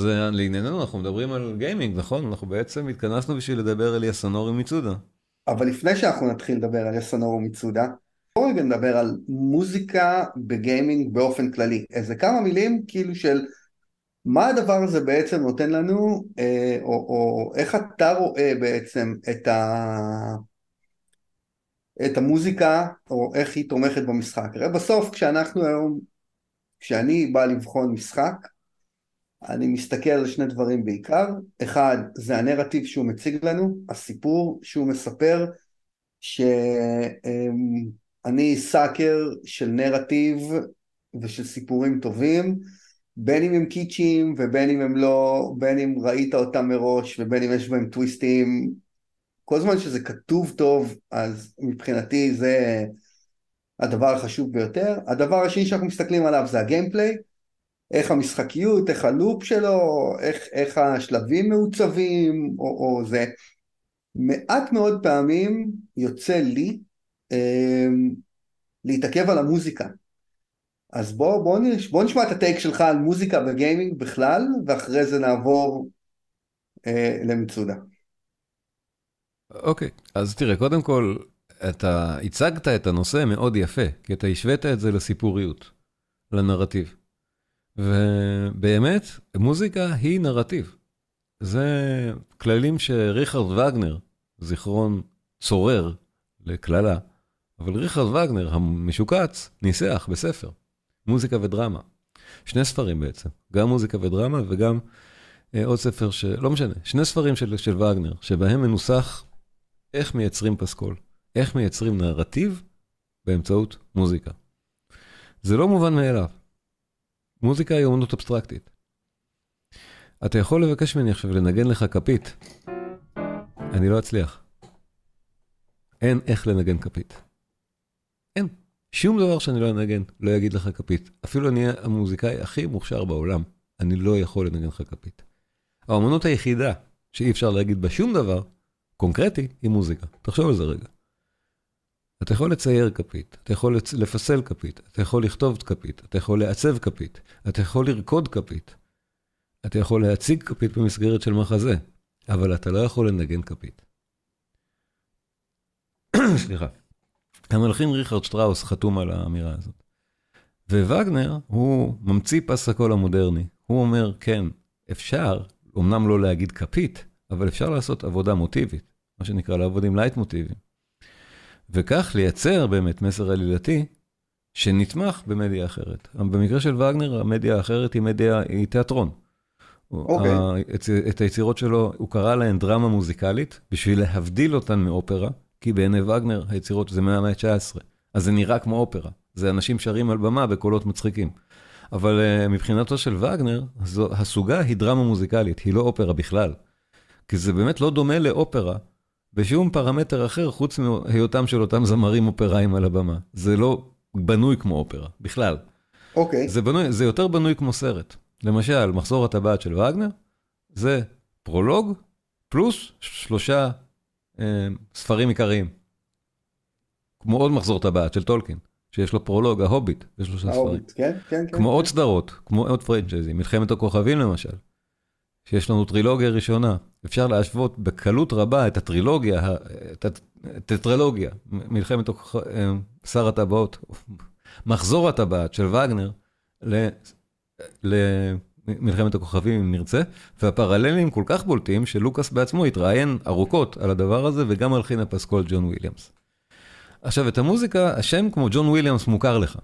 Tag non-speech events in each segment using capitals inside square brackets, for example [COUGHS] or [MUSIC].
זה לענייננו, אנחנו מדברים על גיימינג, נכון? אנחנו בעצם התכנסנו בשביל לדבר על יסנורי מצודה. אבל לפני שאנחנו נתחיל לדבר על יסנורי מצודה, בואו רגע נדבר על מוזיקה בגיימינג באופן כללי. איזה כמה מילים כאילו של מה הדבר הזה בעצם נותן לנו, אה, או, או איך אתה רואה בעצם את, ה, את המוזיקה, או איך היא תומכת במשחק. הרי בסוף כשאנחנו היום, כשאני בא לבחון משחק, אני מסתכל על שני דברים בעיקר, אחד זה הנרטיב שהוא מציג לנו, הסיפור שהוא מספר, שאני סאקר של נרטיב ושל סיפורים טובים, בין אם הם קיצ'ים ובין אם הם לא, בין אם ראית אותם מראש ובין אם יש בהם טוויסטים, כל זמן שזה כתוב טוב אז מבחינתי זה הדבר החשוב ביותר. הדבר השני שאנחנו מסתכלים עליו זה הגיימפליי, איך המשחקיות, איך הלופ שלו, איך, איך השלבים מעוצבים או, או זה. מעט מאוד פעמים יוצא לי אה, להתעכב על המוזיקה. אז בוא, בוא, נש... בוא נשמע את הטייק שלך על מוזיקה וגיימינג בכלל, ואחרי זה נעבור אה, למצודה. אוקיי, okay, אז תראה, קודם כל, אתה הצגת את הנושא מאוד יפה, כי אתה השווית את זה לסיפוריות, לנרטיב. ובאמת, מוזיקה היא נרטיב. זה כללים שריכרד וגנר, זיכרון צורר לקללה, אבל ריכרד וגנר המשוקץ ניסח בספר. מוזיקה ודרמה. שני ספרים בעצם, גם מוזיקה ודרמה וגם אה, עוד ספר ש... לא משנה, שני ספרים של, של וגנר, שבהם מנוסח איך מייצרים פסקול, איך מייצרים נרטיב באמצעות מוזיקה. זה לא מובן מאליו. מוזיקה היא אומנות אבסטרקטית. אתה יכול לבקש ממני עכשיו לנגן לך כפית, אני לא אצליח. אין איך לנגן כפית. אין. שום דבר שאני לא אנגן, לא יגיד לך כפית. אפילו אני המוזיקאי הכי מוכשר בעולם, אני לא יכול לנגן לך כפית. האמנות היחידה שאי אפשר להגיד בה שום דבר, קונקרטי, היא מוזיקה. תחשוב על זה רגע. אתה יכול לצייר כפית, אתה יכול לפסל כפית, אתה יכול לכתוב כפית, אתה יכול לעצב כפית, אתה יכול לרקוד כפית, אתה יכול להציג כפית במסגרת של מחזה, אבל אתה לא יכול לנגן כפית. [COUGHS] סליחה. המלחין ריכרד שטראוס חתום על האמירה הזאת. ווגנר הוא ממציא פס הקול המודרני. הוא אומר, כן, אפשר, אמנם לא להגיד כפית, אבל אפשר לעשות עבודה מוטיבית, מה שנקרא לעבוד עם לייטמוטיבים. וכך לייצר באמת מסר עלילתי שנתמך במדיה אחרת. במקרה של וגנר, המדיה האחרת היא מדיה, היא תיאטרון. Okay. אוקיי. את היצירות שלו, הוא קרא להן דרמה מוזיקלית, בשביל להבדיל אותן מאופרה, כי בעיני וגנר היצירות זה מהמאה ה-19, אז זה נראה כמו אופרה, זה אנשים שרים על במה בקולות מצחיקים. אבל uh, מבחינתו של וגנר, זו, הסוגה היא דרמה מוזיקלית, היא לא אופרה בכלל. כי זה באמת לא דומה לאופרה בשום פרמטר אחר, חוץ מהיותם של אותם זמרים אופראיים על הבמה. זה לא בנוי כמו אופרה, בכלל. אוקיי. Okay. זה, בנוי, זה יותר בנוי כמו סרט. למשל, מחזור הטבעת של וגנר, זה פרולוג פלוס שלושה אה, ספרים עיקריים. כמו עוד מחזור טבעת של טולקין, שיש לו פרולוג, ההוביט, יש לו שלושה ספרים. כן, כן, כן. כמו כן. עוד סדרות, כמו עוד פרנצ'ייזים, מלחמת הכוכבים למשל, שיש לנו טרילוגיה ראשונה. אפשר להשוות בקלות רבה את הטרילוגיה, את הטטרלוגיה, מלחמת אה, שר הטבעות, מחזור הטבעת של וגנר, ל... ל... מלחמת הכוכבים אם נרצה, והפרללים כל כך בולטים שלוקאס בעצמו התראיין ארוכות על הדבר הזה וגם מלחין הפסקול ג'ון וויליאמס. עכשיו את המוזיקה, השם כמו ג'ון וויליאמס מוכר לך.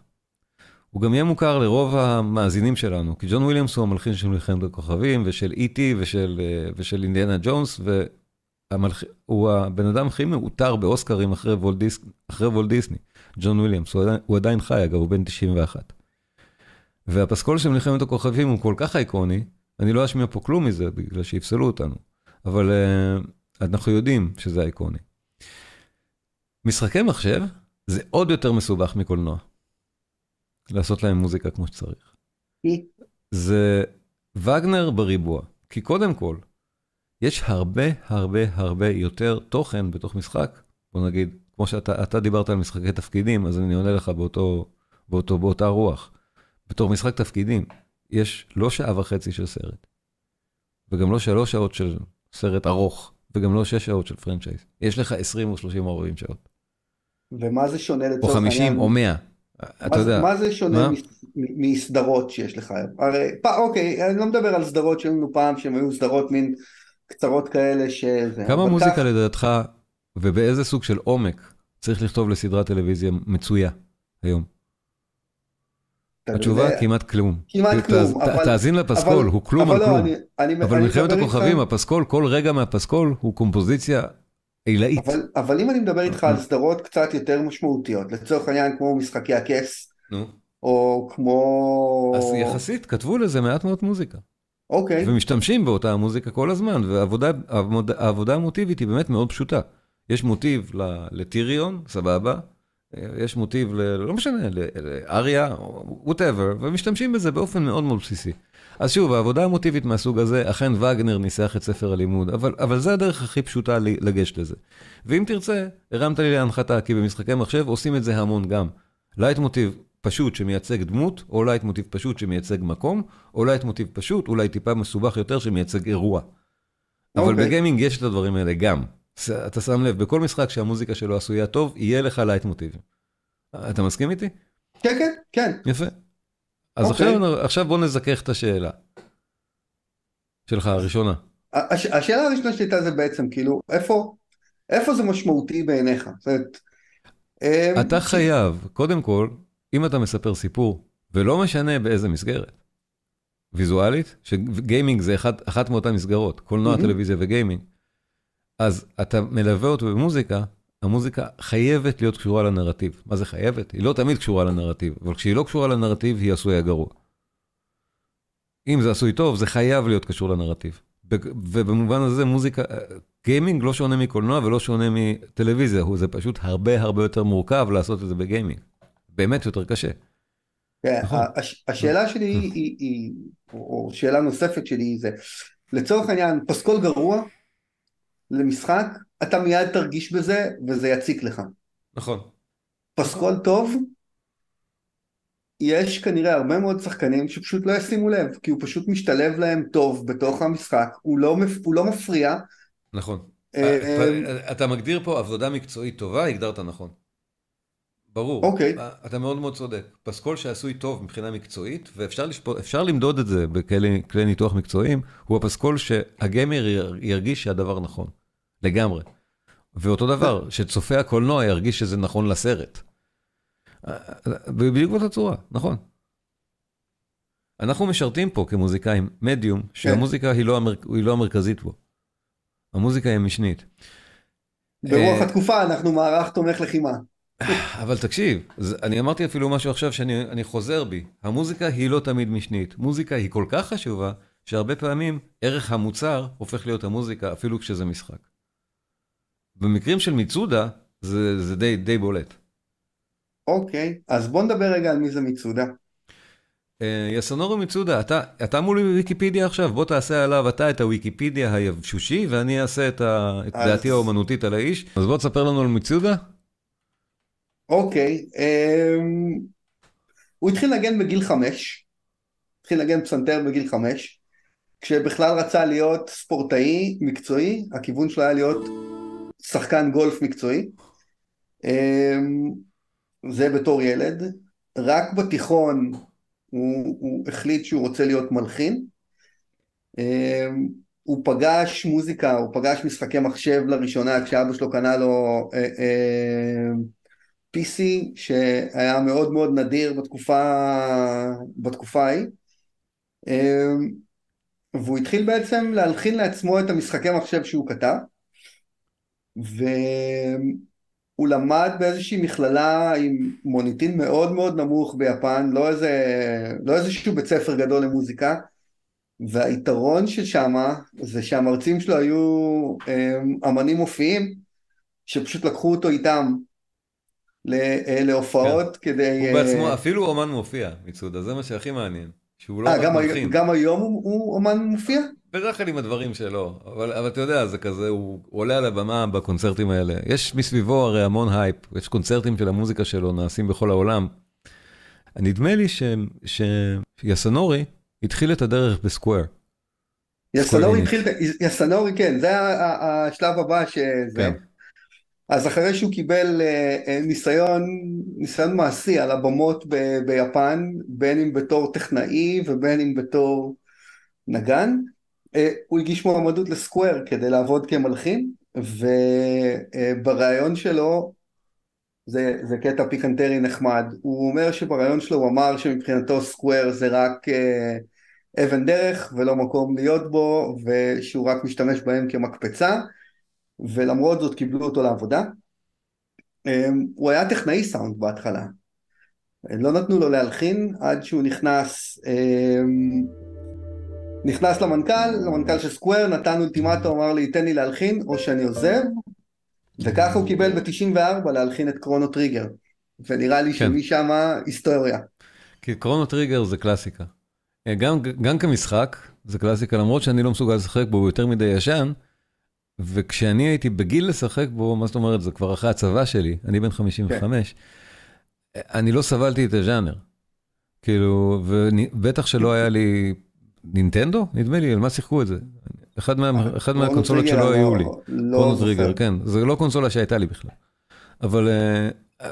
הוא גם יהיה מוכר לרוב המאזינים שלנו, כי ג'ון וויליאמס הוא המלחין של מלחמת הכוכבים ושל אי.טי. ושל, ושל אינדיאנה ג'ונס, והוא הבן אדם הכי מעוטר באוסקרים אחרי וולט, דיסני, ג'ון וויליאמס, הוא הוא עדיין חי אגב, הוא בן 91. והפסקול של מלחמת הכוכבים הוא כל כך אייקוני, אני לא אשמיע פה כלום מזה בגלל שיפסלו אותנו, אבל uh, אנחנו יודעים שזה אייקוני. משחקי מחשב זה עוד יותר מסובך מקולנוע. לעשות להם מוזיקה כמו שצריך. זה וגנר בריבוע, כי קודם כל, יש הרבה הרבה הרבה יותר תוכן בתוך משחק, בוא נגיד, כמו שאתה דיברת על משחקי תפקידים, אז אני עונה לך באותו, באותו, באותה רוח. בתור משחק תפקידים, יש לא שעה וחצי של סרט, וגם לא שלוש שעות של סרט ארוך, וגם לא שש שעות של פרנצ'ייז. יש לך 20 או 30 או 40 שעות. ומה זה שונה או לצורך העניין? 50 או 100. אתה יודע, מה זה שונה מסדרות שיש לך? הרי, אוקיי, אני לא מדבר על סדרות שהיו לנו פעם, שהן היו סדרות מין קצרות כאלה שזה... כמה מוזיקה לדעתך, ובאיזה סוג של עומק, צריך לכתוב לסדרת טלוויזיה מצויה היום? התשובה כמעט כלום. כמעט כלום, תאזין לפסקול, הוא כלום על לא, כלום. אבל מלחמת הכוכבים, הפסקול, כל רגע מהפסקול הוא קומפוזיציה עילאית. אבל, אבל אם אני מדבר איתך על סדרות קצת יותר משמעותיות, לצורך העניין כמו משחקי הכס, נו. או כמו... אז יחסית כתבו לזה מעט מאוד מוזיקה. אוקיי, ומשתמשים באותה המוזיקה כל הזמן, והעבודה העבודה- העבודה המוטיבית היא באמת מאוד פשוטה. יש מוטיב לטיריון, סבבה, יש מוטיב, ל, לא משנה, לאריה, whatever, ומשתמשים בזה באופן מאוד מאוד בסיסי. אז שוב, העבודה המוטיבית מהסוג הזה, אכן וגנר ניסח את ספר הלימוד, אבל, אבל זה הדרך הכי פשוטה לגשת לזה. ואם תרצה, הרמת לי להנחתה, כי במשחקי מחשב עושים את זה המון גם. לייט מוטיב פשוט שמייצג דמות, או לייט מוטיב פשוט שמייצג מקום, או לייט מוטיב פשוט, אולי טיפה מסובך יותר שמייצג אירוע. אבל אוקיי. בגיימינג יש את הדברים האלה גם. אתה שם לב, בכל משחק שהמוזיקה שלו עשויה טוב, יהיה לך לייט מוטיב. אתה מסכים איתי? כן, כן, כן, יפה. אז אוקיי. עכשיו, עכשיו בוא נזכך את השאלה. שלך, הראשונה. הש, השאלה הראשונה שלי הייתה זה בעצם כאילו, איפה, איפה זה משמעותי בעיניך? זאת אמ, אתה חייב, קודם כל, אם אתה מספר סיפור, ולא משנה באיזה מסגרת, ויזואלית, שגיימינג זה אחת, אחת מאותן מסגרות, קולנוע, מהמם. טלוויזיה וגיימינג, אז אתה מלווה אותו במוזיקה, המוזיקה חייבת להיות קשורה לנרטיב. מה זה חייבת? היא לא תמיד קשורה לנרטיב, אבל כשהיא לא קשורה לנרטיב, היא עשויה גרוע. אם זה עשוי טוב, זה חייב להיות קשור לנרטיב. ובמובן הזה מוזיקה, גיימינג לא שונה מקולנוע ולא שונה מטלוויזיה, הוא- זה פשוט הרבה הרבה יותר מורכב לעשות את זה בגיימינג. באמת יותר קשה. כן, נכון. הש, השאלה שלי היא, או שאלה נוספת שלי זה, לצורך העניין, פסקול גרוע למשחק, אתה מיד תרגיש בזה וזה יציק לך. נכון. פסקול טוב, יש כנראה הרבה מאוד שחקנים שפשוט לא ישימו לב, כי הוא פשוט משתלב להם טוב בתוך המשחק, הוא לא, הוא לא מפריע. נכון. אה, אתה מגדיר פה עבודה מקצועית טובה, הגדרת נכון. ברור. אוקיי. אתה מאוד מאוד צודק. פסקול שעשוי טוב מבחינה מקצועית, ואפשר אפשר למדוד את זה בכלי כלי ניתוח מקצועיים, הוא הפסקול שהגיימר יר- ירגיש שהדבר נכון. לגמרי. ואותו דבר, שצופה הקולנוע ירגיש שזה נכון לסרט. בדיוק באותה צורה, נכון. אנחנו משרתים פה כמוזיקאים מדיום, שהמוזיקה היא לא, המר... היא לא המרכזית בו. המוזיקה היא המשנית. ברוח אה, התקופה אנחנו מערך תומך לחימה. אבל תקשיב, אני אמרתי אפילו משהו עכשיו שאני אני חוזר בי. המוזיקה היא לא תמיד משנית. מוזיקה היא כל כך חשובה, שהרבה פעמים ערך המוצר הופך להיות המוזיקה, אפילו כשזה משחק. במקרים של מיצודה, זה, זה די, די בולט. אוקיי, אז בוא נדבר רגע על מי זה מצודה. אה, יסונורו מיצודה, אתה, אתה מול ויקיפדיה עכשיו, בוא תעשה עליו אתה את הוויקיפדיה היבשושי, ואני אעשה את, ה, את אז- דעתי האומנותית על האיש. אז בוא תספר לנו על מיצודה. אוקיי, אמ, הוא התחיל לנגן בגיל חמש, התחיל לנגן פסנתר בגיל חמש, כשבכלל רצה להיות ספורטאי מקצועי, הכיוון שלו היה להיות שחקן גולף מקצועי. אמ, זה בתור ילד, רק בתיכון הוא, הוא החליט שהוא רוצה להיות מלחין. אמ, הוא פגש מוזיקה, הוא פגש משחקי מחשב לראשונה כשאבא שלו קנה לו אה, אה, PC שהיה מאוד מאוד נדיר בתקופה, בתקופה ההיא. אמ, והוא התחיל בעצם להלחין לעצמו את המשחקי מחשב שהוא כתב. והוא למד באיזושהי מכללה עם מוניטין מאוד מאוד נמוך ביפן, לא, איזה, לא איזשהו בית ספר גדול למוזיקה. והיתרון של שמה זה שהמרצים שלו היו אמ, אמנים מופיעים שפשוט לקחו אותו איתם אה, להופעות כדי... הוא אה, בעצמו אפילו אומן מופיע, מיצודה, זה מה שהכי מעניין. שהוא לא אה, רק גם, הי- מלחין. גם היום הוא, הוא אומן מופיע? בדרך כלל עם הדברים שלו, אבל, אבל אתה יודע, זה כזה, הוא, הוא עולה על הבמה בקונצרטים האלה. יש מסביבו הרי המון הייפ, יש קונצרטים של המוזיקה שלו נעשים בכל העולם. נדמה לי ש, שיאסנורי התחיל את הדרך בסקוואר. יסנורי התחיל, יסנורי כן, זה השלב הבא שזה. כן. אז אחרי שהוא קיבל uh, ניסיון, ניסיון מעשי על הבמות ב, ביפן, בין אם בתור טכנאי ובין אם בתור נגן, uh, הוא הגיש מועמדות לסקוואר כדי לעבוד כמלחין, ובריאיון שלו, זה, זה קטע פיקנטרי נחמד, הוא אומר שבריאיון שלו הוא אמר שמבחינתו סקוואר זה רק אבן דרך ולא מקום להיות בו, ושהוא רק משתמש בהם כמקפצה. ולמרות זאת קיבלו אותו לעבודה. אמ, הוא היה טכנאי סאונד בהתחלה. לא נתנו לו להלחין עד שהוא נכנס, אמ, נכנס למנכ"ל, למנכ"ל של סקוואר, נתן אולטימטו, אמר לי תן לי להלחין או שאני עוזב, וככה הוא קיבל ב-94 להלחין את קרונו טריגר, ונראה לי כן. שמשם היסטוריה. כי קרונו טריגר זה קלאסיקה. גם, גם כמשחק, זה קלאסיקה, למרות שאני לא מסוגל לשחק בו, הוא יותר מדי ישן, וכשאני הייתי בגיל לשחק בו, מה זאת אומרת, זה כבר אחרי הצבא שלי, אני בן 55, כן. אני לא סבלתי את הז'אנר. כאילו, ובטח שלא היה לי נינטנדו, נדמה לי, על מה שיחקו את זה? אחד, מה, אחד מהקונסולות שלא היו לי. לא טריגר, כן, זה לא קונסולה שהייתה לי בכלל. אבל, אה,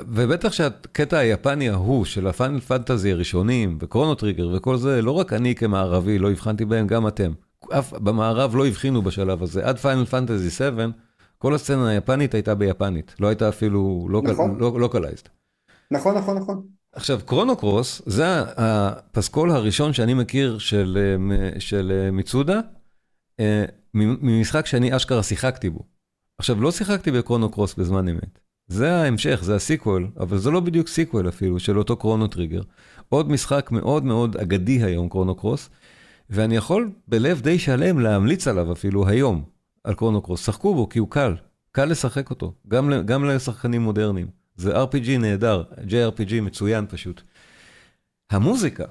ובטח שהקטע היפני ההוא של הפיינל פנטזי הראשונים, וקרונו טריגר וכל זה, לא רק אני כמערבי לא הבחנתי בהם, גם אתם. אף במערב לא הבחינו בשלב הזה. עד פיינל פנטזי 7, כל הסצנה היפנית הייתה ביפנית. לא הייתה אפילו נכון. localized. נכון, נכון, נכון. עכשיו, קרונוקרוס, זה הפסקול הראשון שאני מכיר של, של מצודה, אה, ממשחק שאני אשכרה שיחקתי בו. עכשיו, לא שיחקתי בקרונוקרוס בזמן אמת. זה ההמשך, זה ה sequel, אבל זה לא בדיוק sequel אפילו, של אותו קרונו טריגר. עוד משחק מאוד מאוד אגדי היום, קרונוקרוס, ואני יכול בלב די שלם להמליץ עליו אפילו היום, על קרונוקרוס. שחקו בו כי הוא קל, קל לשחק אותו, גם, גם לשחקנים מודרניים. זה RPG נהדר, JRPG מצוין פשוט. המוזיקה,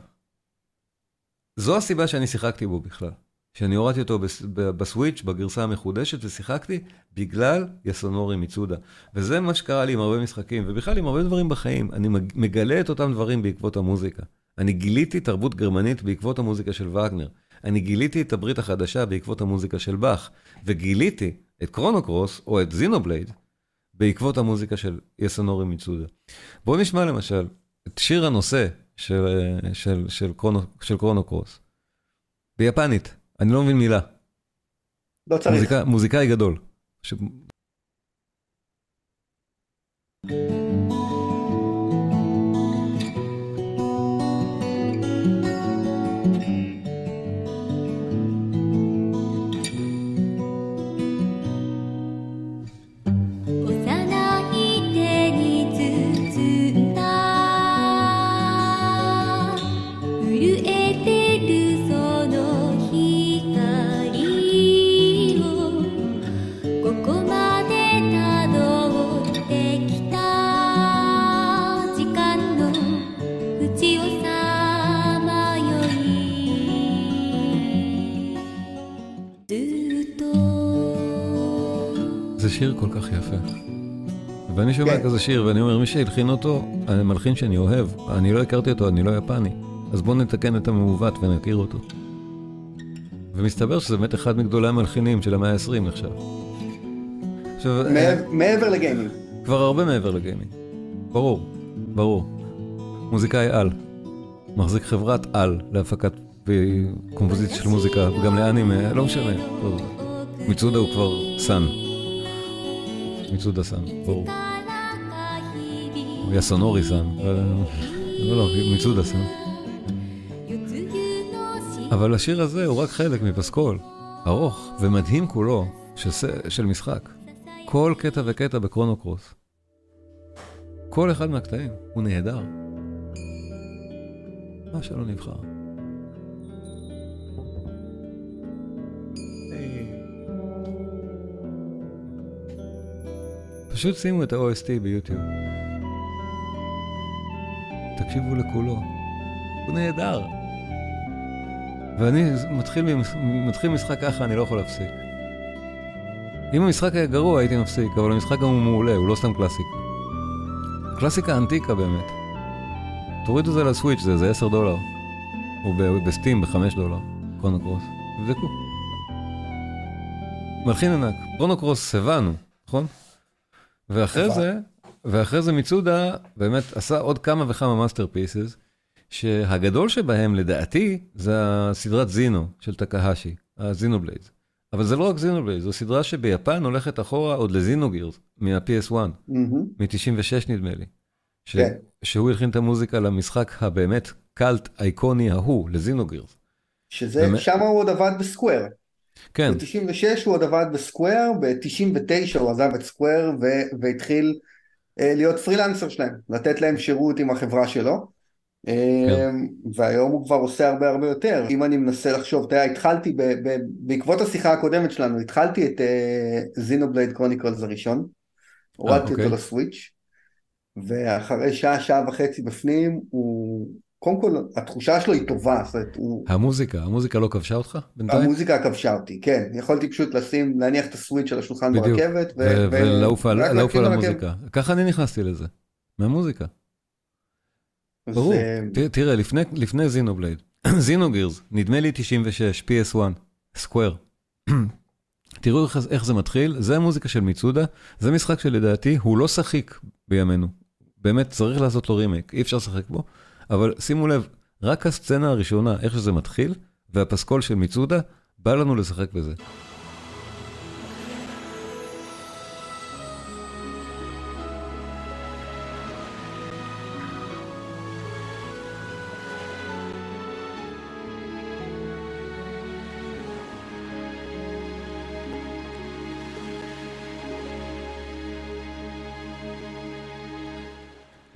זו הסיבה שאני שיחקתי בו בכלל. שאני הורדתי אותו בסוויץ', בגרסה המחודשת, ושיחקתי בגלל יסונורי מצודה. וזה מה שקרה לי עם הרבה משחקים, ובכלל עם הרבה דברים בחיים. אני מגלה את אותם דברים בעקבות המוזיקה. אני גיליתי תרבות גרמנית בעקבות המוזיקה של וגנר. אני גיליתי את הברית החדשה בעקבות המוזיקה של באך. וגיליתי את קרונוקרוס, או את זינובלייד, בעקבות המוזיקה של יסנורי מצודה. בואו נשמע למשל את שיר הנושא של, של, של, קרונו, של קרונוקרוס. ביפנית, אני לא מבין מילה. לא צריך. מוזיקה, מוזיקאי גדול. ש... שיר ואני שומע כן. כזה שיר ואני אומר, מי שהלחין אותו, המלחין שאני אוהב, אני לא הכרתי אותו, אני לא יפני. אז בואו נתקן את המעוות ונכיר אותו. ומסתבר שזה באמת אחד מגדולי המלחינים של המאה ה-20 נחשב. עכשיו... אה, מעבר לגיימינג. כבר הרבה מעבר לגיימינג. ברור, ברור. מוזיקאי על. מחזיק חברת על להפקת קומפוזיציה של מוזיקה, וגם לאנימה, לא משנה. מצודה הוא כבר סאן. מצודה סאן, ברור. יסונורי סאן, לא, לא, מצודה סאן. אבל השיר הזה הוא רק חלק מפסקול, ארוך ומדהים כולו, של, של משחק. כל קטע וקטע בקרונוקרוס. כל אחד מהקטעים הוא נהדר. מה שלא נבחר. פשוט שימו את ה-OST ביוטיוב. תקשיבו לכולו. הוא נהדר. ואני מתחיל, מתחיל משחק ככה, אני לא יכול להפסיק. אם המשחק היה גרוע הייתי מפסיק, אבל המשחק גם הוא מעולה, הוא לא סתם קלאסיקה. קלאסיקה אנטיקה באמת. תורידו את זה לסוויץ', זה, זה 10 דולר. או בסטים ב-5 דולר, קרונוקרוס. תבדקו. מלחין ענק. קרונוקרוס הבנו, נכון? ואחרי זה, ואחרי זה מצודה באמת עשה עוד כמה וכמה masterpieces, שהגדול שבהם לדעתי זה הסדרת זינו של טקהשי, הזינובליידס. אבל זה לא רק זינובליידס, זו סדרה שביפן הולכת אחורה עוד לזינוגירס, מה-PS1, מ-96 נדמה לי. ש... כן. שהוא הלחין את המוזיקה למשחק הבאמת קאלט אייקוני ההוא, לזינוגירס. שזה, באמת... שם הוא עוד עבד בסקוואר. כן. ב-96 הוא עוד עבד בסקוואר, ב-99 הוא עזב את סקוואר והתחיל להיות פרילנסר שלהם, לתת להם שירות עם החברה שלו. כן. אה, והיום הוא כבר עושה הרבה הרבה יותר. אם אני מנסה לחשוב, אתה יודע, התחלתי, ב- ב- בעקבות השיחה הקודמת שלנו, התחלתי את זינובלייד uh, קרוניקלס הראשון, הורדתי אותו אוקיי. לסוויץ', ואחרי שעה, שעה וחצי בפנים, הוא קודם כל, התחושה שלו היא טובה, זאת אומרת, הוא... המוזיקה, המוזיקה לא כבשה אותך בינתיים? המוזיקה כבשה אותי, כן. יכולתי פשוט לשים, להניח את הסוויץ' על השולחן בדיוק. ברכבת, ו... ולעוף על המוזיקה. ככה אני נכנסתי לזה, מהמוזיקה. ברור, תראה, לפני, לפני זינובלייד, זינוגירס, [CLEARS THROAT] נדמה לי 96, PS1, סקוואר. תראו איך, איך זה מתחיל, זה המוזיקה של מצודה, זה משחק שלדעתי הוא לא שחיק בימינו. באמת, צריך לעשות לו רימייק, אי אפשר לשחק בו. אבל שימו לב, רק הסצנה הראשונה, איך שזה מתחיל, והפסקול של מצודה, בא לנו לשחק בזה.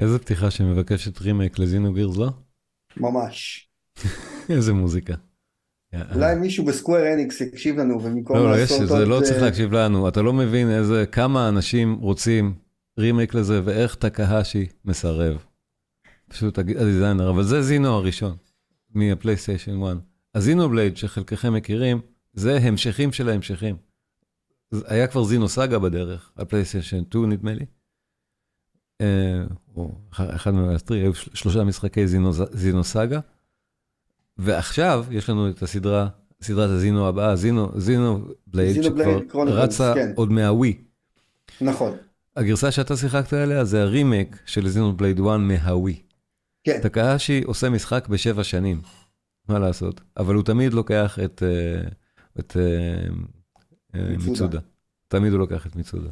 איזה פתיחה שמבקשת רימייק לזינו גירס, לא? ממש. [LAUGHS] איזה מוזיקה. אולי מישהו בסקוויר אניקס יקשיב לנו ובמקום לא, לא, יש, זה לא צריך להקשיב לנו, אתה לא מבין איזה, כמה אנשים רוצים רימייק לזה ואיך טקהשי מסרב. פשוט ה designer, אבל זה זינו הראשון, מהפלייסטיישן 1. הזינו בלייד שחלקכם מכירים, זה המשכים של ההמשכים. היה כבר זינו סאגה בדרך, הפלייסטיישן 2 נדמה לי. אה, או אחד מהמאסטרי, היו שלושה משחקי זינו, זינו סאגה, ועכשיו יש לנו את הסדרה, סדרת הזינו הבאה, זינו, זינו בלייד, שכבר רצה כן. עוד מהווי. נכון. הגרסה שאתה שיחקת עליה זה הרימק של זינו בלייד 1 מהווי. כן. טקאשי עושה משחק בשבע שנים, מה לעשות, אבל הוא תמיד לוקח את, אה, את, את אה, מצודה. תמיד הוא לוקח את מצודה.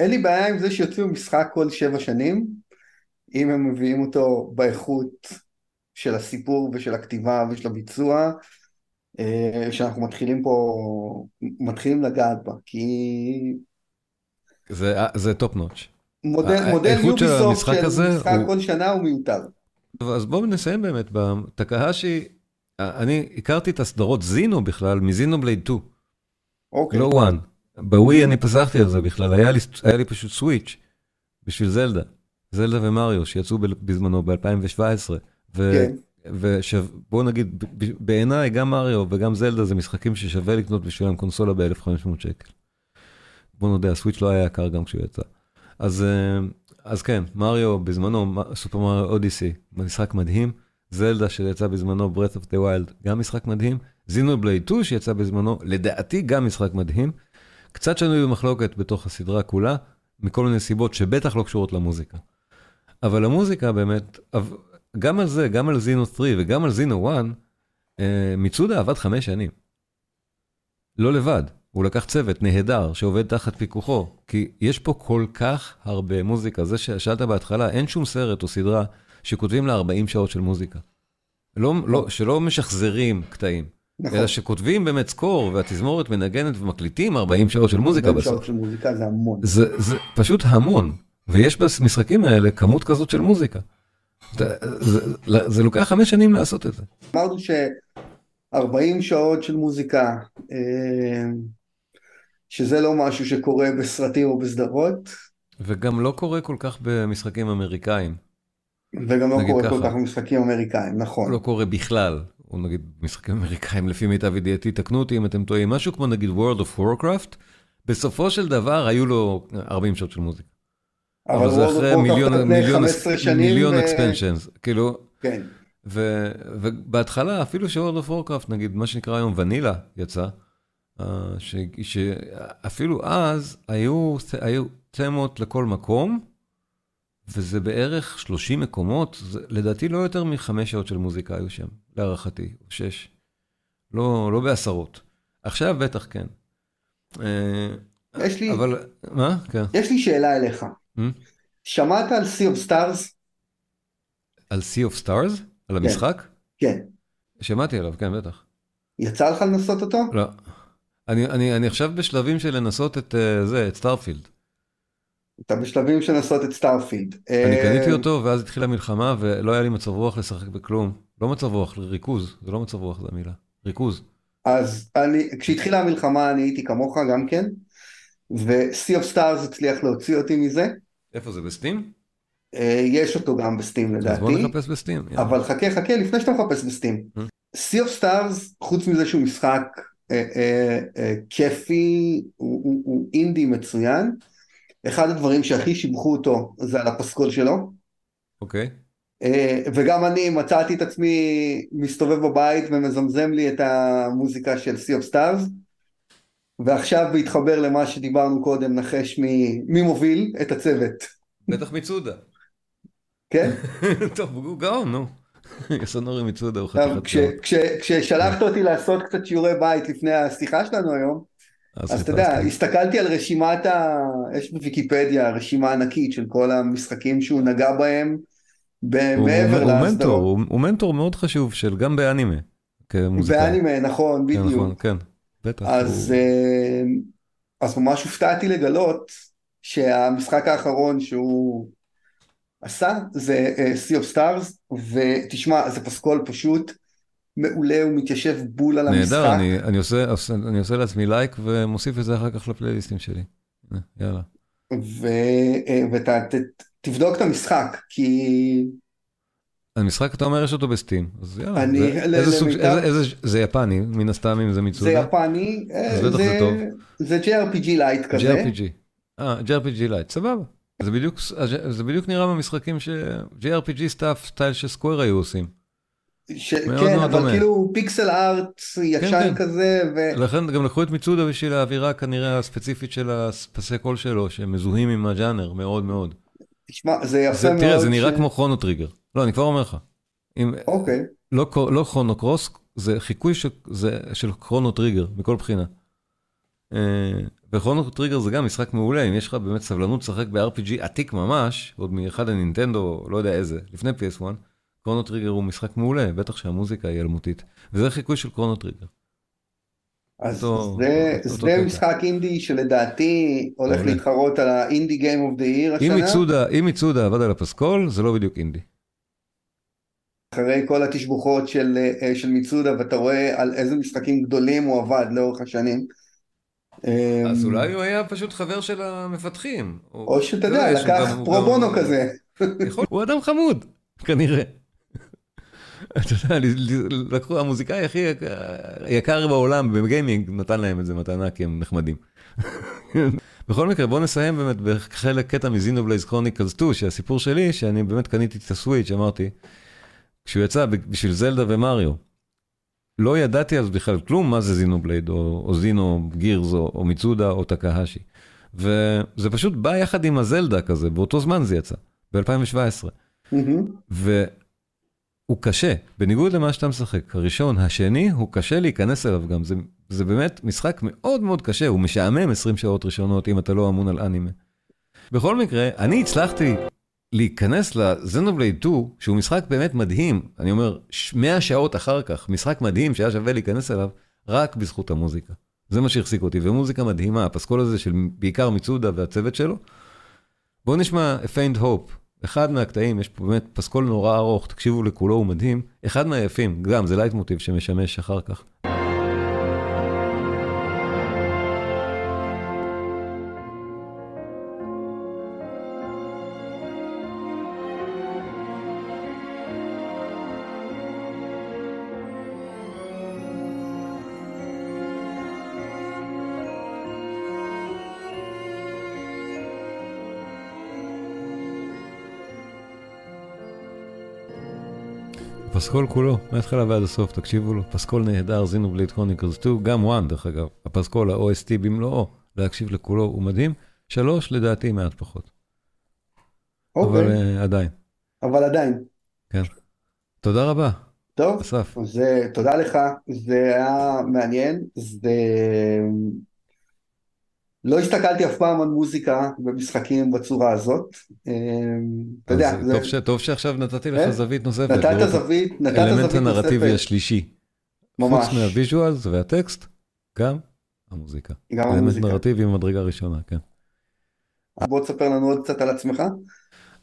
אין לי בעיה עם זה שיוציאו משחק כל שבע שנים, אם הם מביאים אותו באיכות של הסיפור ושל הכתיבה ושל הביצוע, אה, שאנחנו מתחילים פה, מתחילים לגעת בה, כי... זה top notch. מודל יוביסופט של משחק כל שנה הוא מיותר. אז בואו נסיים באמת, בטקהשי, אני הכרתי את הסדרות זינו בכלל, מזינו בלייד 2. אוקיי. לא 1. בווי אני פסחתי על זה בכלל, היה לי, היה לי פשוט סוויץ' בשביל זלדה, זלדה ומריו שיצאו בזמנו ב-2017. כן. ובוא נגיד, בעיניי גם מריו וגם זלדה זה משחקים ששווה לקנות בשבילם קונסולה ב-1500 שקל. בוא נודה, הסוויץ' לא היה יקר גם כשהוא יצא. אז, אה, אז כן, מריו בזמנו, סופר מריו אודיסי, משחק מדהים. זלדה שיצא בזמנו, Breath of the Wild, גם משחק מדהים. זינובלייד 2 שיצא בזמנו, לדעתי גם משחק מדהים. קצת שנוי במחלוקת בתוך הסדרה כולה, מכל מיני סיבות שבטח לא קשורות למוזיקה. אבל המוזיקה באמת, גם על זה, גם על זינו 3 וגם על זינו 1, אה, מצודה עבד חמש שנים. לא לבד, הוא לקח צוות נהדר שעובד תחת פיקוחו, כי יש פה כל כך הרבה מוזיקה. זה ששאלת בהתחלה, אין שום סרט או סדרה שכותבים לה 40 שעות של מוזיקה. לא, לא, שלא משחזרים קטעים. נכון. אלא שכותבים באמת סקור, והתזמורת מנגנת ומקליטים 40 שעות של מוזיקה בסוף. 40 שעות של מוזיקה זה המון. זה, זה פשוט המון, ויש במשחקים האלה כמות כזאת של מוזיקה. זה, זה, זה לוקח חמש שנים לעשות את זה. אמרנו ש-40 שעות של מוזיקה, אה, שזה לא משהו שקורה בסרטים או בסדרות. וגם לא קורה כל כך במשחקים אמריקאים. וגם לא קורה ככה. כל כך במשחקים אמריקאים, נכון. לא קורה בכלל. או נגיד משחקים אמריקאים לפי מיטב ידיעתי, תקנו אותי אם אתם טועים, משהו כמו נגיד World of Warcraft, בסופו של דבר היו לו 40 שעות של מוזיקה. אבל זה אחרי מיליון, מיליון, מיליון אקספנשנס, כאילו, כן. ו, ובהתחלה אפילו ש-World of Warcraft, נגיד מה שנקרא היום ונילה יצא, אה, ש- שאפילו אז היו, היו תמות לכל מקום, וזה בערך 30 מקומות, זה, לדעתי לא יותר מחמש שעות של מוזיקה היו שם, להערכתי, או שש. לא, לא בעשרות. עכשיו בטח כן. אה, יש לי, אבל, מה? כן. יש לי שאלה אליך. Hmm? שמעת על Sea of Stars? על Sea of Stars? על המשחק? כן. שמעתי עליו, כן, בטח. יצא לך לנסות אותו? לא. אני, אני, אני עכשיו בשלבים של לנסות את אה, זה, את סטארפילד. אתה בשלבים של לנסות את סטארפילד. אני אה, קניתי אותו, ואז התחילה מלחמה, ולא היה לי מצב רוח לשחק בכלום. לא מצב רוח, ריכוז. זה לא מצב רוח, זו המילה. ריכוז. אז אני, כשהתחילה המלחמה אני הייתי כמוך גם כן, ו-Sea of Stars הצליח להוציא אותי מזה. איפה זה, בסטים? אה, יש אותו גם בסטים אז בוא לדעתי, נחפש בסטים. אבל חכה חכה לפני שאתה מחפש בסטים. Hmm. Sea of Stars, חוץ מזה שהוא משחק אה, אה, אה, כיפי, הוא, הוא, הוא אינדי מצוין, אחד הדברים שהכי שיבחו אותו זה על הפסקול שלו. אוקיי. אה, וגם אני מצאתי את עצמי מסתובב בבית ומזמזם לי את המוזיקה של Sea of Stars ועכשיו בהתחבר למה שדיברנו קודם נחש מי, מי מוביל את הצוות, בטח מצודה. כן? [LAUGHS] טוב, הוא גאון, נו. [LAUGHS] יסונורי מצודה הוא חתיכת. כש, כששלחת אותי לעשות קצת שיעורי בית לפני השיחה שלנו היום אז אתה יודע. הסתכלתי על רשימת ה... יש בוויקיפדיה רשימה ענקית של כל המשחקים שהוא נגע בהם ב- הוא- מעבר הוא מנטור, להסדרות. הוא- הוא מנטור מאוד חשוב של גם באנימה. באנימה, נכון, כן, בדיוק. נכון, כן. בטח. אז, הוא- אה, אז ממש הופתעתי לגלות שהמשחק האחרון שהוא עשה זה אה, Sea of Stars, ותשמע, זה פסקול פשוט מעולה, הוא מתיישב בול על המשחק. נהדר, אני, אני, עושה, עושה, אני עושה לעצמי לייק ומוסיף את זה אחר כך לפלייליסטים שלי. הנה, יאללה. ותבדוק את המשחק, כי המשחק, אתה אומר, יש אותו בסטים. אז יאללה. אני- זה, ל- איזה סוג, איזה, איזה, זה יפני, מן הסתם, אם זה זה מצודה. יפני, אה, בטח זה טוב. זה JRPG light כזה. JRPG. אה, JRPG light, סבבה. זה בדיוק, זה בדיוק נראה במשחקים ש... JRPG stuff, style שסקוויר היו עושים. ש... מאוד כן, מאוד אבל דומה. כאילו pixel art ישן כן. כזה, ו... לכן גם לקחו את מצודה בשביל האווירה כנראה הספציפית של הפסי קול שלו, שמזוהים עם הז'אנר מאוד מאוד. תשמע, זה יפה זה, מאוד. תראה, זה נראה ש- כמו כרונו טריגר. לא, אני כבר אומר לך. אם, אוקיי. לא, לא כרונו קרוס, זה חיקוי של, זה, של כרונו טריגר, מכל בחינה. אה, וכרונו טריגר זה גם משחק מעולה, אם יש לך באמת סבלנות לשחק ב-RPG עתיק ממש, עוד מאחד הנינטנדו, לא יודע איזה, לפני PS1, כרונו טריגר הוא משחק מעולה, בטח שהמוזיקה היא אלמותית. וזה חיקוי של כרונו טריגר. אז אותו- זה, אותו זה קטע. משחק אינדי שלדעתי הולך מעולה. להתחרות על ה indie game of the year אם השנה, מצודה, אם מצודה עבד על הפסקול, זה לא בדיוק אינדי. אחרי כל התשבוכות של, אה, של מיצודה, ואתה רואה על איזה משחקים גדולים הוא עבד לאורך השנים. אז אמ, אולי הוא היה פשוט חבר של המפתחים. או שאתה יודע, יש, הוא לקח פרו בונו כזה. יכול- הוא אדם חמוד, כנראה. אתה יודע, לקחו, המוזיקאי הכי יקר- בעולם ב gaming, נתן להם את זה מתנה כי הם נחמדים. בכל מקרה, בוא נסיים באמת בחלק קטע מ Xenoblade Chronicles 2, שהסיפור שלי, שאני באמת קניתי את ה Switch, אמרתי, כשהוא יצא בשביל זלדה ומריו, לא ידעתי אז בכלל כלום מה זה זינובלייד, או, או זינו גירס, או, או מצודה, או טקהשי. וזה פשוט בא יחד עם הזלדה כזה, באותו זמן זה יצא, ב-2017. מהמם. והוא קשה, בניגוד למה שאתה משחק. הראשון, השני, הוא קשה להיכנס אליו גם. זה, זה באמת משחק מאוד מאוד קשה, הוא משעמם 20 שעות ראשונות אם אתה לא אמון על אנימה. בכל מקרה, אני הצלחתי להיכנס לזנובלייד 2, שהוא משחק באמת מדהים, אני אומר, ש- 100 שעות אחר כך, משחק מדהים שהיה שווה להיכנס אליו, רק בזכות המוזיקה. זה מה שהחזיק אותי, ומוזיקה מדהימה, הפסקול הזה של בעיקר מיצודה והצוות שלו. בואו נשמע A Faint Hope, אחד מהקטעים, יש פה באמת פסקול נורא ארוך, תקשיבו לכולו, הוא מדהים. אחד מהיפים, גם, זה לייטמוטיב שמשמש אחר כך. הפסקול כולו, מההתחלה ועד הסוף, תקשיבו לו. פסקול נהדר, זינו בליד קרוניקלס 2, גם 1 דרך אגב. הפסקול, ה-OST במלואו, להקשיב לכולו הוא מדהים. שלוש, לדעתי, מעט פחות. אוקיי, אבל uh, עדיין. אבל עדיין. כן. תודה רבה, טוב, אסף. אז תודה לך, זה היה מעניין, זה... לא הסתכלתי אף פעם על מוזיקה במשחקים בצורה הזאת, אה, אתה יודע, זה... טוב, ש... טוב שעכשיו נתתי לך כן? זווית נוספת. נתת זווית, נתת זווית הנרטיבי נוספת, השלישי. ממש, חוץ מה visuals והטקסט, גם המוזיקה. גם אלמנט המוזיקה. נרטיבי ממדרגה ראשונה, כן. בוא תספר לנו עוד קצת על עצמך.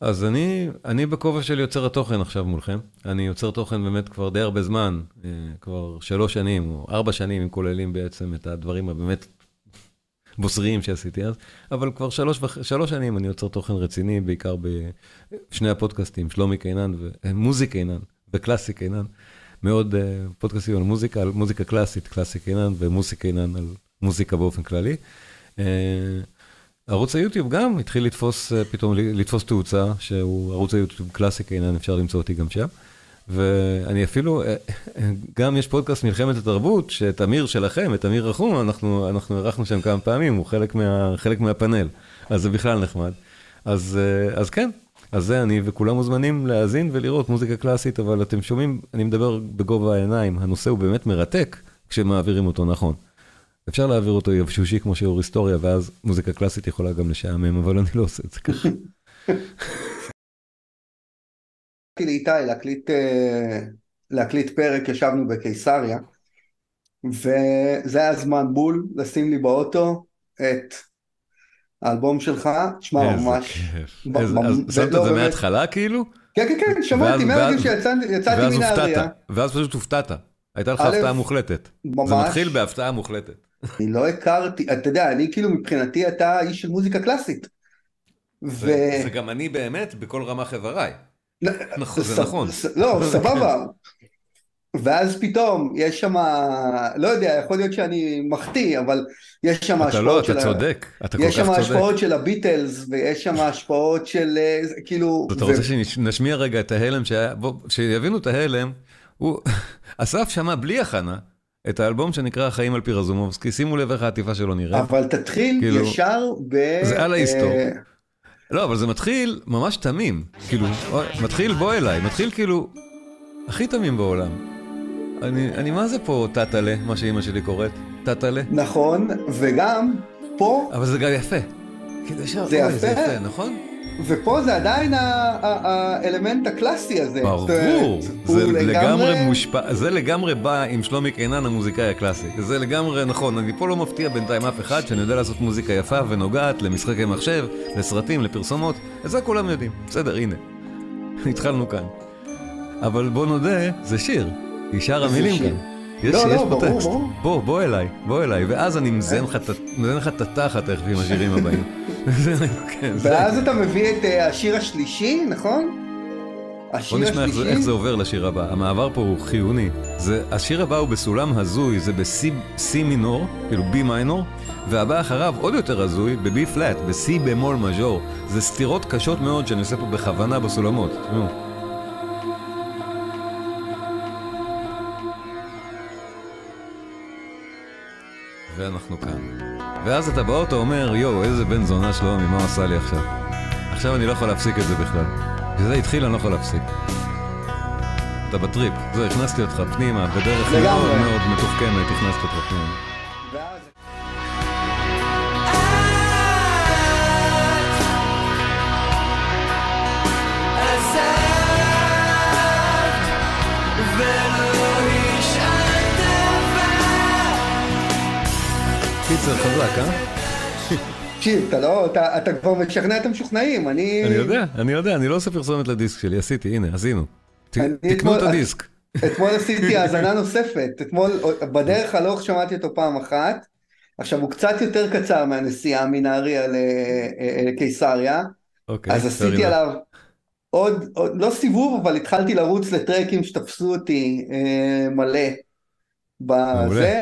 אז אני, אני בכובע של יוצר התוכן עכשיו מולכם. אני יוצר תוכן באמת כבר די הרבה זמן, אה, כבר שלוש שנים או ארבע שנים, אם כוללים בעצם את הדברים הבאמת בוסריים שעשיתי אז, אבל כבר שלוש, וח- שלוש שנים אני יוצר תוכן רציני, בעיקר בשני הפודקאסטים, שלומי קינן ומוזי קינן וקלאסי קינן. מאוד אה, פודקאסטים על מוזיקה, על מוזיקה קלאסית, קלאסי קינן ומוסי קינן על מוזיקה באופן כללי. אה, ערוץ היוטיוב גם התחיל לתפוס, אה, פתאום לתפוס תאוצה, שהוא ערוץ היוטיוב קלאסי קינן, אפשר למצוא אותי גם שם. ואני אפילו, אה, גם יש פודקאסט מלחמת התרבות, שאת אמיר שלכם, את אמיר רחום, אנחנו, אנחנו אירחנו שם כמה פעמים, הוא חלק, מה, חלק מהפאנל, אז זה בכלל נחמד. אז, אה, אז כן, אז זה אני, וכולם מוזמנים להאזין ולראות מוזיקה קלאסית, אבל אתם שומעים, אני מדבר בגובה העיניים, הנושא הוא באמת מרתק כשמעבירים אותו נכון. אפשר להעביר אותו יבשושי כמו שיעור היסטוריה, ואז מוזיקה קלאסית יכולה גם לשעמם, אבל אני לא עושה את זה ככה. [LAUGHS] הלכתי לאיתי להקליט, אה, להקליט פרק, ישבנו בקיסריה, וזה היה זמן בול לשים לי באוטו את האלבום שלך, תשמע ממש, כיף. ב- איזה- אז ב- שמת את לא, זה באמת. מההתחלה כאילו? כן כן כן, שמעתי מהרגע שיצאתי ואז מנהריה, ואז פשוט הופתעת. הייתה לך הפתעה מוחלטת. זה ממש, מתחיל בהפתעה מוחלטת. אני לא הכרתי, אתה יודע, אני כאילו מבחינתי אתה איש של מוזיקה קלאסית, ו... זה זה גם אני באמת, בכל רמ"ח איבריי. נכון, זה נכון. לא, [LAUGHS] סבבה. ואז פתאום יש שם, לא יודע, יכול להיות שאני מחטיא, אבל יש שם אתה לא, השפעות של אתה ה... צודק, אתה כל יש שם כך צודק. השפעות של הביטלס, ויש שם [LAUGHS] השפעות של אה, כאילו... אתה רוצה שנשמיע רגע את ההלם שיבינו את ההלם, הוא, [LAUGHS] אסף שמע בלי הכנה את האלבום שנקרא החיים על פי רזומובסקי, שימו לב איך העטיפה שלו נראית. אבל תתחיל כאילו, ישר ב... זה על ההיסטור. לא, אבל זה מתחיל ממש תמים, כאילו, מתחיל בוא אליי, מתחיל כאילו, הכי תמים בעולם. אני, אני מה זה פה טאטאלה, מה שאימא שלי קוראת, טאטאלה, נכון, וגם פה, אבל זה גם יפה. כאילו ישר, זה אוי, זה יפה. יפה, נכון? ופה זה עדיין האלמנט הקלאסי הזה. ברור, זה לגמרי מושפע, זה לגמרי בא עם שלומי קינן המוזיקאי הקלאסי, זה לגמרי נכון, אני פה לא מפתיע בינתיים אף אחד שאני יודע לעשות מוזיקה יפה ונוגעת למשחקי מחשב, לסרטים, לפרסומות, את זה כולם יודעים, בסדר, הנה, [LAUGHS] התחלנו כאן. אבל בוא נודה, זה שיר, היא שרה מילים. כאן. יש, לא, לא, יש פה ברור, טקסט. ברור. בוא, בוא אליי, בוא אליי, ואז אני מזיין לך את התחת תכף עם השירים הבאים. [LAUGHS] כן, ואז אתה מביא את אה, השיר השלישי, נכון? בוא השיר נשמע איך זה, איך עובר לשיר הבא. המעבר פה הוא חיוני. זה, השיר הבא הוא בסולם הזוי, זה ב-C מינור, כאילו B מיינור, והבא אחריו עוד יותר הזוי, ב-B פלט, ב-C במול מז'ור. זה סתירות קשות מאוד שאני עושה פה בכוונה בסולמות. תשמעו. ואנחנו כאן. ואז אתה באוטו אומר, יואו, איזה בן זונה שלומי, מה הוא עשה לי עכשיו? עכשיו אני לא יכול להפסיק את זה בכלל. כשזה התחיל אני לא יכול להפסיק. אתה בטריפ, זהו, הכנסתי אותך פנימה, בדרך. מאוד מאוד מתוחכמת הכנסתי אותך פנימה. קיצר חזק, אה? תקשיב, אתה לא, אתה, אתה כבר משכנע את המשוכנעים, אני... אני יודע, אני יודע, אני לא עושה פרסומת לדיסק שלי, עשיתי, הנה, עשינו. ת- תקנו את הדיסק. [LAUGHS] אתמול עשיתי האזנה נוספת, אתמול, בדרך הלוך שמעתי אותו פעם אחת, עכשיו הוא קצת יותר קצר מהנסיעה מנהריה ל- אה, לקיסריה, אוקיי, אז עשיתי. עליו עוד, עוד, לא סיבוב, אבל התחלתי לרוץ לטרקים שתפסו אותי אה, מלא. בזה,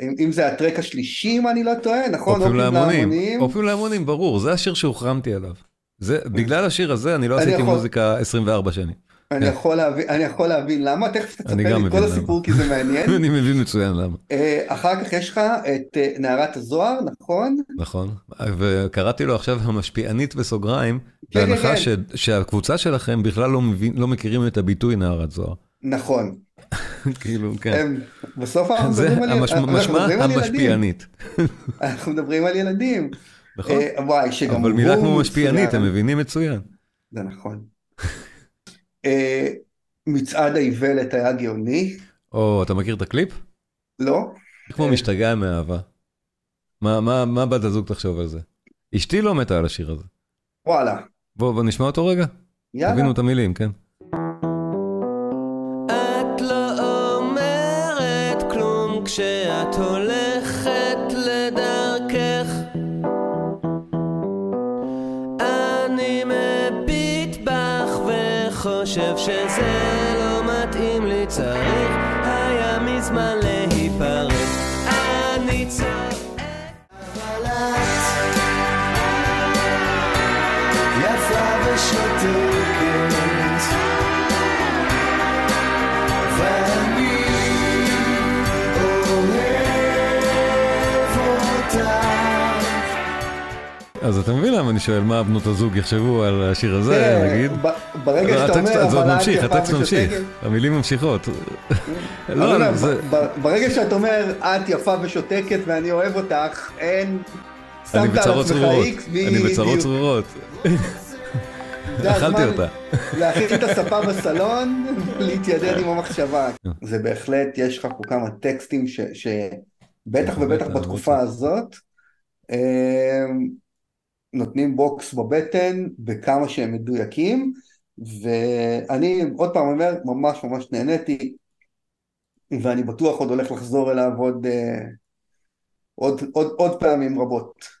אם, אם זה הטרק השלישי, אם אני לא טועה, נכון? אופיום להמונים. אופיום להמונים, ברור, זה השיר שהוחרמתי עליו. זה, בגלל השיר הזה אני לא אני עשיתי יכול- מוזיקה 24 שנים. אני יכול להבין, אני יכול להבין למה, תכף תספר לי את כל הסיפור למה. כי זה מעניין. [LAUGHS] אני מבין מצוין למה, אה, אחר כך יש לך את אה, נערת הזוהר, נכון? נכון? וקראתי לו עכשיו המשפיענית בסוגריים, כן, כן, בהנחה כן. ש- שהקבוצה שלכם בכלל לא מבין- לא מכירים את הביטוי נערת זוהר. נכון. כאילו, כן. בסוף אנחנו מדברים על אנחנו משמע ילדים. המשפיענית. אנחנו מדברים על ילדים. נכון? אה, וואי, שגם אבל מילה הוא כמו משפיענית. הם מבינים מצוין. זה נכון. אה, מצעד האיוולת היה גאוני, או, אתה מכיר את הקליפ? לא? כמו אה. משתגע מאהבה. מה- מה מה בת הזוג תחשוב על זה? אשתי לא מתה על השיר הזה. וואלה. בוא בוא נשמע אותו רגע. יאללה. תבינו את המילים, כן? כשאת הולכת לדרכך. אני מביט בך וחושב שזה לא מתאים לי צריך אז אתה מבין למה אני שואל מה בנות הזוג יחשבו על השיר הזה, נגיד? ברגע שאתה אומר, זה עוד אבל ממשיך, הטקסט ממשיך, המילים ממשיכות. לא, ברגע שאת אומר, את יפה ושותקת ואני אוהב אותך, אין... אני בצרות צרורות, אני בצרות. צרורות, אכלתי אותה. להכין את הספה בסלון, להתיידד עם המחשבה. [LAUGHS] כן. זה בהחלט, יש לך פה כמה טקסטים ש... ש... בטח בהחלט, ובטח. בתקופה הזאת, אמ, נותנים בוקס בבטן בכמה שהם מדויקים, ואני עוד פעם אומר, ממש ממש נהניתי, ואני בטוח עוד הולך לחזור אליו עוד, אה, עוד, עוד, עוד פעמים רבות.